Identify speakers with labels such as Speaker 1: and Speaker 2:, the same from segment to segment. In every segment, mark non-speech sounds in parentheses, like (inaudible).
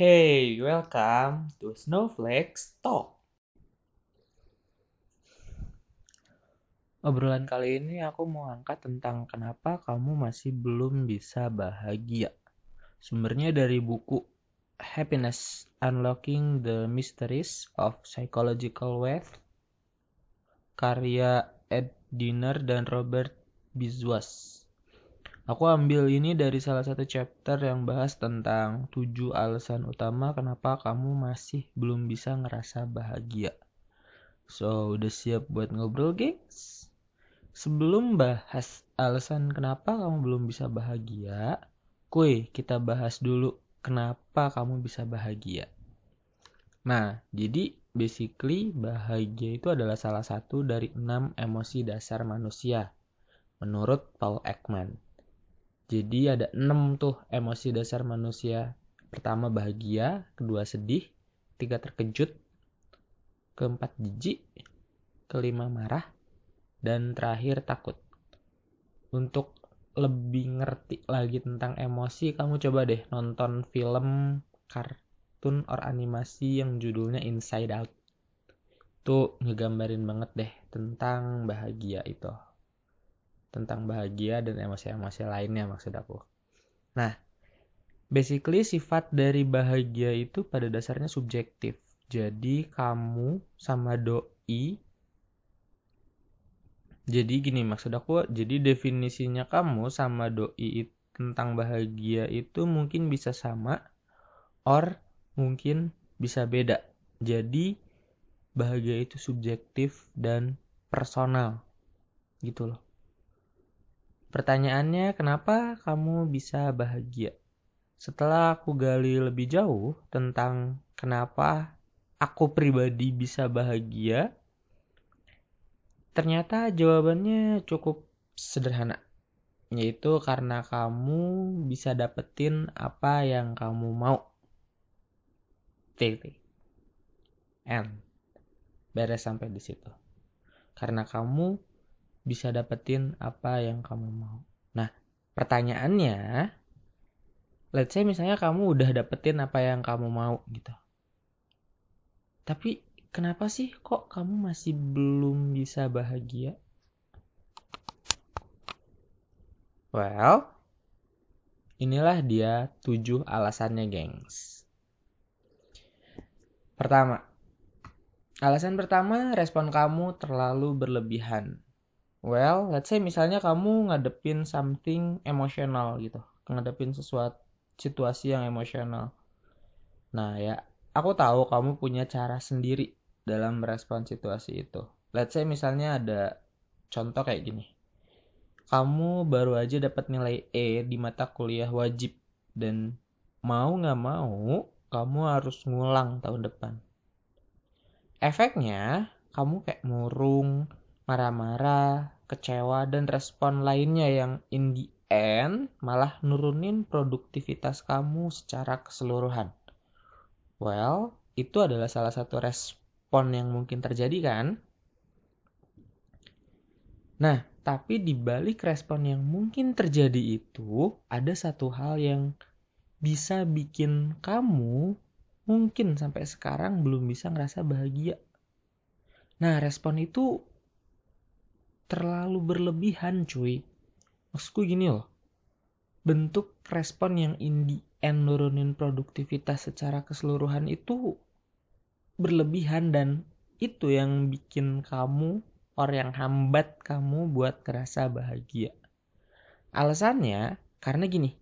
Speaker 1: Hey, welcome to Snowflakes Talk. Obrolan kali ini aku mau angkat tentang kenapa kamu masih belum bisa bahagia. Sumbernya dari buku Happiness Unlocking the Mysteries of Psychological Wealth karya Ed Diner dan Robert Bizwas. Aku ambil ini dari salah satu chapter yang bahas tentang tujuh alasan utama kenapa kamu masih belum bisa ngerasa bahagia. So, udah siap buat ngobrol, gengs? Sebelum bahas alasan kenapa kamu belum bisa bahagia, kuy, kita bahas dulu kenapa kamu bisa bahagia. Nah, jadi basically bahagia itu adalah salah satu dari enam emosi dasar manusia, menurut Paul Ekman. Jadi ada enam tuh emosi dasar manusia. Pertama bahagia, kedua sedih, ketiga terkejut, keempat jijik, kelima marah, dan terakhir takut. Untuk lebih ngerti lagi tentang emosi, kamu coba deh nonton film kartun or animasi yang judulnya Inside Out. Tuh ngegambarin banget deh tentang bahagia itu tentang bahagia dan emosi-emosi lainnya maksud aku. Nah, basically sifat dari bahagia itu pada dasarnya subjektif. Jadi kamu sama doi jadi gini maksud aku, jadi definisinya kamu sama doi tentang bahagia itu mungkin bisa sama or mungkin bisa beda. Jadi bahagia itu subjektif dan personal gitu loh. Pertanyaannya, kenapa kamu bisa bahagia? Setelah aku gali lebih jauh tentang kenapa aku pribadi bisa bahagia, ternyata jawabannya cukup sederhana, yaitu karena kamu bisa dapetin apa yang kamu mau. Titik. N. Beres sampai di situ. Karena kamu bisa dapetin apa yang kamu mau. Nah, pertanyaannya, let's say misalnya kamu udah dapetin apa yang kamu mau gitu. Tapi kenapa sih kok kamu masih belum bisa bahagia? Well, inilah dia tujuh alasannya, gengs. Pertama, alasan pertama, respon kamu terlalu berlebihan. Well, let's say misalnya kamu ngadepin something emosional gitu, ngadepin sesuatu situasi yang emosional. Nah ya, aku tahu kamu punya cara sendiri dalam merespon situasi itu. Let's say misalnya ada contoh kayak gini. Kamu baru aja dapat nilai E di mata kuliah wajib dan mau nggak mau kamu harus ngulang tahun depan. Efeknya kamu kayak murung, marah-marah, kecewa, dan respon lainnya yang in the end malah nurunin produktivitas kamu secara keseluruhan. Well, itu adalah salah satu respon yang mungkin terjadi kan? Nah, tapi di balik respon yang mungkin terjadi itu, ada satu hal yang bisa bikin kamu mungkin sampai sekarang belum bisa ngerasa bahagia. Nah, respon itu terlalu berlebihan cuy. Maksudku gini loh. Bentuk respon yang in the end nurunin produktivitas secara keseluruhan itu berlebihan dan itu yang bikin kamu orang yang hambat kamu buat kerasa bahagia. Alasannya karena gini.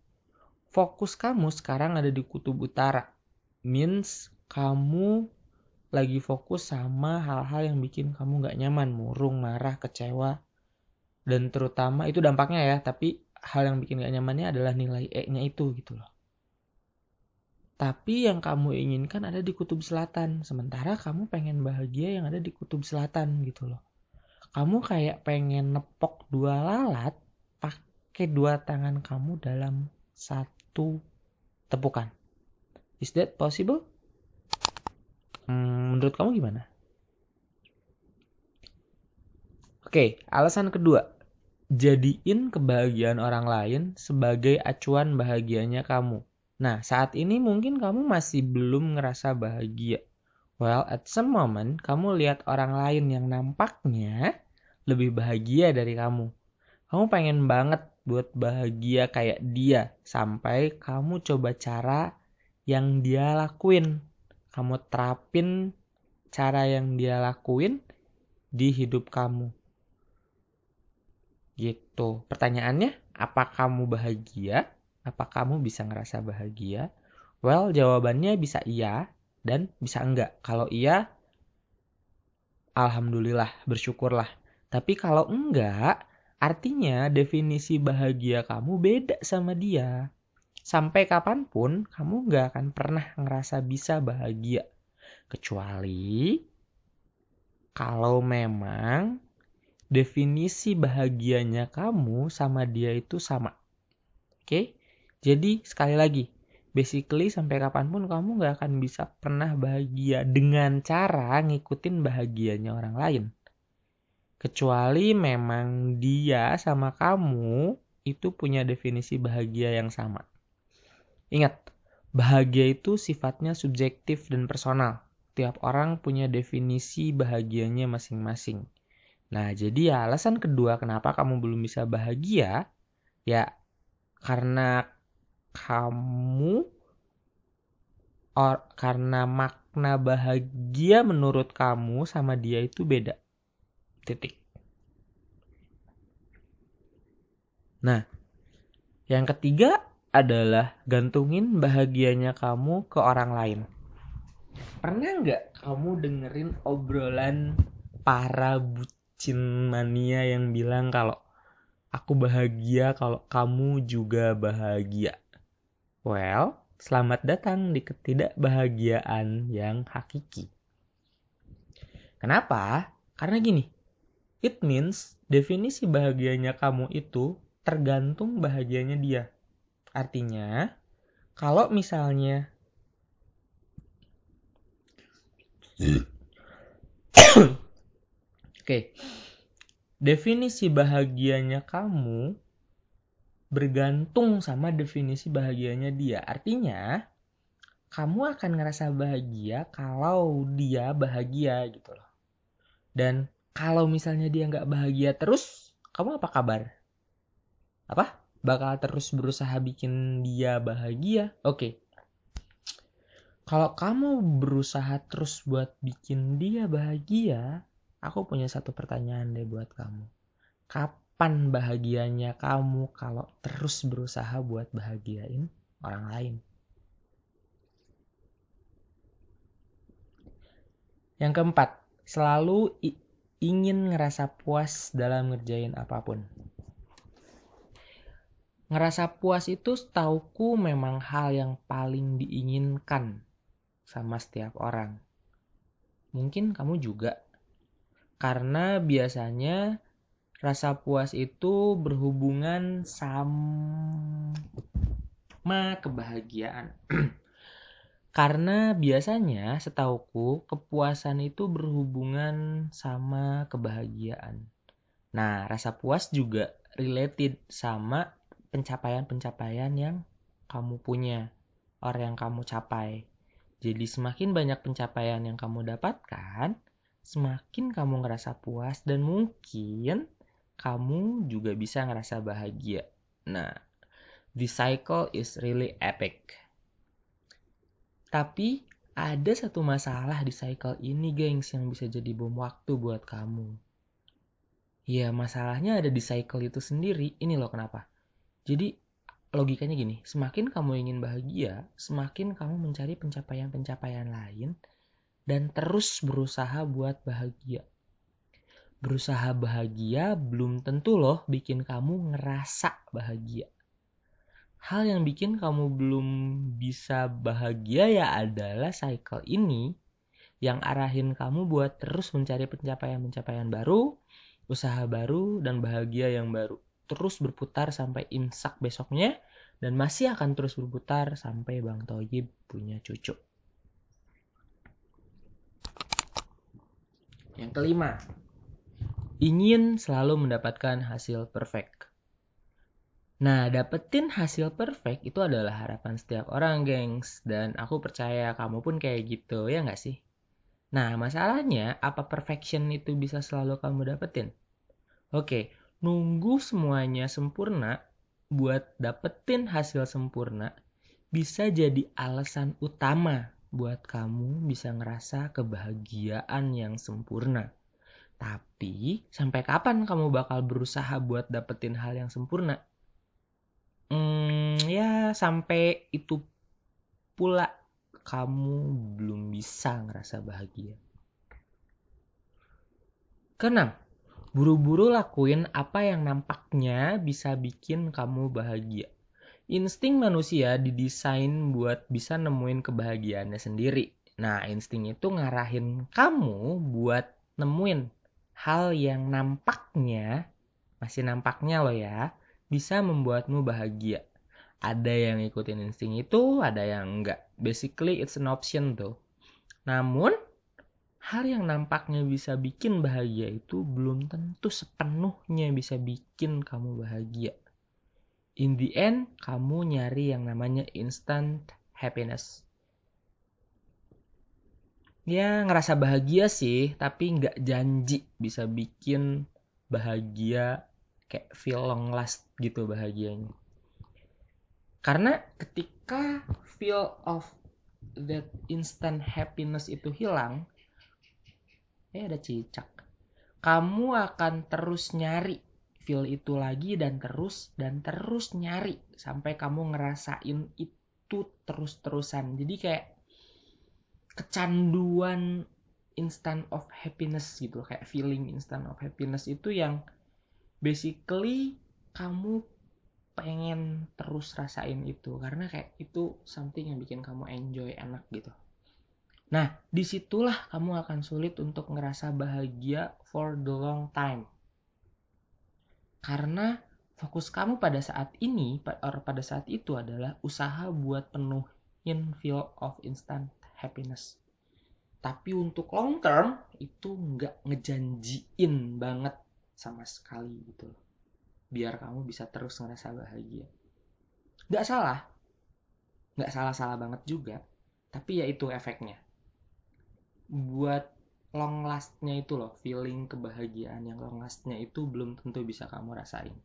Speaker 1: Fokus kamu sekarang ada di kutub utara. Means kamu lagi fokus sama hal-hal yang bikin kamu gak nyaman, murung, marah, kecewa, dan terutama itu dampaknya ya, tapi hal yang bikin gak nyamannya adalah nilai E-nya itu gitu loh. Tapi yang kamu inginkan ada di kutub selatan, sementara kamu pengen bahagia yang ada di kutub selatan gitu loh. Kamu kayak pengen nepok dua lalat pakai dua tangan kamu dalam satu tepukan. Is that possible? Hmm, menurut kamu gimana? Oke, alasan kedua. Jadiin kebahagiaan orang lain sebagai acuan bahagianya kamu. Nah, saat ini mungkin kamu masih belum ngerasa bahagia. Well, at some moment, kamu lihat orang lain yang nampaknya lebih bahagia dari kamu. Kamu pengen banget buat bahagia kayak dia, sampai kamu coba cara yang dia lakuin. Kamu terapin cara yang dia lakuin di hidup kamu. Gitu. Pertanyaannya, apa kamu bahagia? Apa kamu bisa ngerasa bahagia? Well, jawabannya bisa iya dan bisa enggak. Kalau iya, alhamdulillah, bersyukurlah. Tapi kalau enggak, artinya definisi bahagia kamu beda sama dia. Sampai kapan pun, kamu enggak akan pernah ngerasa bisa bahagia. Kecuali kalau memang definisi bahagianya kamu sama dia itu sama. Oke? Jadi sekali lagi, basically sampai kapan pun kamu nggak akan bisa pernah bahagia dengan cara ngikutin bahagianya orang lain. Kecuali memang dia sama kamu itu punya definisi bahagia yang sama. Ingat, bahagia itu sifatnya subjektif dan personal. Tiap orang punya definisi bahagianya masing-masing. Nah, jadi ya alasan kedua kenapa kamu belum bisa bahagia, ya karena kamu or, karena makna bahagia menurut kamu sama dia itu beda. Titik. Nah, yang ketiga adalah gantungin bahagianya kamu ke orang lain. Pernah nggak kamu dengerin obrolan para bucin mania yang bilang kalau aku bahagia kalau kamu juga bahagia? Well, selamat datang di ketidakbahagiaan yang hakiki. Kenapa? Karena gini, it means definisi bahagianya kamu itu tergantung bahagianya dia. Artinya, kalau misalnya Oke. Okay. Definisi bahagianya kamu bergantung sama definisi bahagianya dia. Artinya, kamu akan ngerasa bahagia kalau dia bahagia gitu loh. Dan kalau misalnya dia nggak bahagia terus, kamu apa kabar? Apa? Bakal terus berusaha bikin dia bahagia? Oke. Okay. Kalau kamu berusaha terus buat bikin dia bahagia, aku punya satu pertanyaan deh buat kamu. Kapan bahagianya kamu kalau terus berusaha buat bahagiain orang lain? Yang keempat, selalu ingin ngerasa puas dalam ngerjain apa pun. Ngerasa puas itu setauku memang hal yang paling diinginkan sama setiap orang. Mungkin kamu juga. Karena biasanya rasa puas itu berhubungan sama kebahagiaan. (clears throat) Karena biasanya setauku kepuasan itu berhubungan sama kebahagiaan. Nah, rasa puas juga related sama pencapaian-pencapaian yang kamu punya, orang yang kamu capai. Jadi semakin banyak pencapaian yang kamu dapatkan, semakin kamu ngerasa puas dan mungkin kamu juga bisa ngerasa bahagia. Nah, the cycle is really epic. Tapi ada satu masalah di cycle ini, gengs, yang bisa jadi bom waktu buat kamu. Ya, masalahnya ada di cycle itu sendiri. Ini loh kenapa. Jadi, logikanya gini, semakin kamu ingin bahagia, semakin kamu mencari pencapaian-pencapaian lain dan terus berusaha buat bahagia berusaha bahagia belum tentu loh bikin kamu ngerasa bahagia. Hal yang bikin kamu belum bisa bahagia ya adalah cycle ini yang arahin kamu buat terus mencari pencapaian-pencapaian baru, usaha baru, dan bahagia yang baru. Terus berputar sampai imsak besoknya, dan masih akan terus berputar sampai Bang Toyib punya cucu. Yang kelima, ingin selalu mendapatkan hasil perfect. Nah, dapetin hasil perfect itu adalah harapan setiap orang, gengs. Dan aku percaya kamu pun kayak gitu, ya nggak sih? Nah, masalahnya apa perfection itu bisa selalu kamu dapetin? Oke, nunggu semuanya sempurna buat dapetin hasil sempurna bisa jadi alasan utama buat kamu bisa ngerasa kebahagiaan yang sempurna. Tapi, sampai kapan kamu bakal berusaha buat dapetin hal yang sempurna? Hmm, ya sampai itu pula kamu belum bisa ngerasa bahagia. Keenam, buru-buru lakuin apa yang nampaknya bisa bikin kamu bahagia. Insting manusia didesain buat bisa nemuin kebahagiaannya sendiri. Nah, insting itu ngarahin kamu buat nemuin hal yang nampaknya, masih nampaknya loh ya, bisa membuatmu bahagia. Ada yang ikutin insting itu, ada yang enggak. Basically it's an option tuh. Namun, hal yang nampaknya bisa bikin bahagia itu belum tentu sepenuhnya bisa bikin kamu bahagia. In the end, kamu nyari yang namanya instant happiness. Ya, ngerasa bahagia sih, tapi nggak janji bisa bikin bahagia kayak feel long last gitu bahagianya karena ketika feel of that instant happiness itu hilang eh ada cicak. Kamu akan terus nyari feel itu lagi dan terus dan terus nyari sampai kamu ngerasain itu terus-terusan. Jadi kayak kecanduan instant of happiness gitu kayak feeling instant of happiness itu yang basically kamu pengen terus rasain itu. Karena kayak itu something yang bikin kamu enjoy enak gitu. Nah, di situlah kamu akan sulit untuk ngerasa bahagia for the long time. Karena fokus kamu pada saat ini, pada saat itu adalah usaha buat penuhin feel of instant happiness. Tapi untuk long term, itu nggak ngejanjiin banget sama sekali gitu biar kamu bisa terus ngerasa bahagia. Nggak salah. Nggak salah-salah banget juga. Tapi ya itu efeknya buat long lastnya itu loh feeling kebahagiaan yang long lastnya itu belum tentu bisa kamu rasain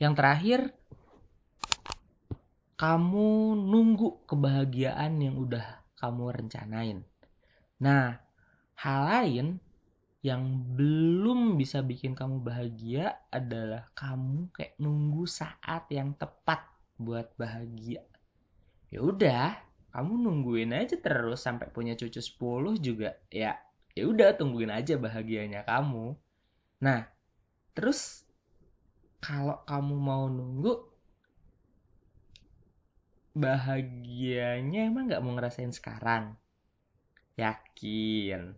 Speaker 1: yang terakhir kamu nunggu kebahagiaan yang udah kamu rencanain nah hal lain yang belum bisa bikin kamu bahagia adalah kamu kayak nunggu saat yang tepat buat bahagia. Ya udah, kamu nungguin aja terus sampai punya cucu 10 juga ya. Ya udah tungguin aja bahagianya kamu. Nah, terus kalau kamu mau nunggu bahagianya emang nggak mau ngerasain sekarang? Yakin?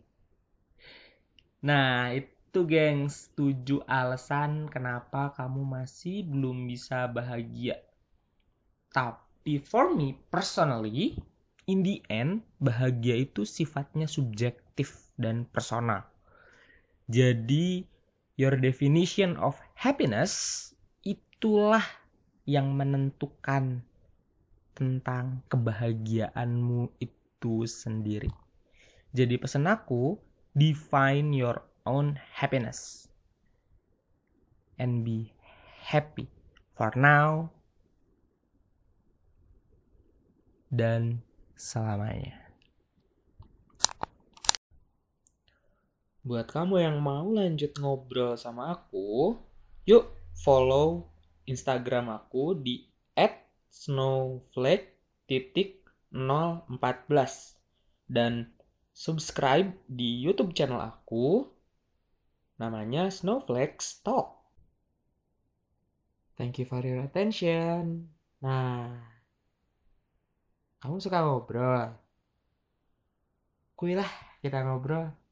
Speaker 1: Nah, itu gengs, 7 alasan kenapa kamu masih belum bisa bahagia. Tapi for me personally, in the end, bahagia itu sifatnya subjektif dan personal. Jadi, your definition of happiness itulah yang menentukan tentang kebahagiaanmu itu sendiri. Jadi pesan aku, define your own happiness and be happy for now dan selamanya. Buat kamu yang mau lanjut ngobrol sama aku, yuk follow Instagram aku di @snowflake.014 dan subscribe di YouTube channel aku. Namanya Snowflakes Talk. Thank you for your attention. Nah, kamu suka ngobrol? Kuilah kita ngobrol.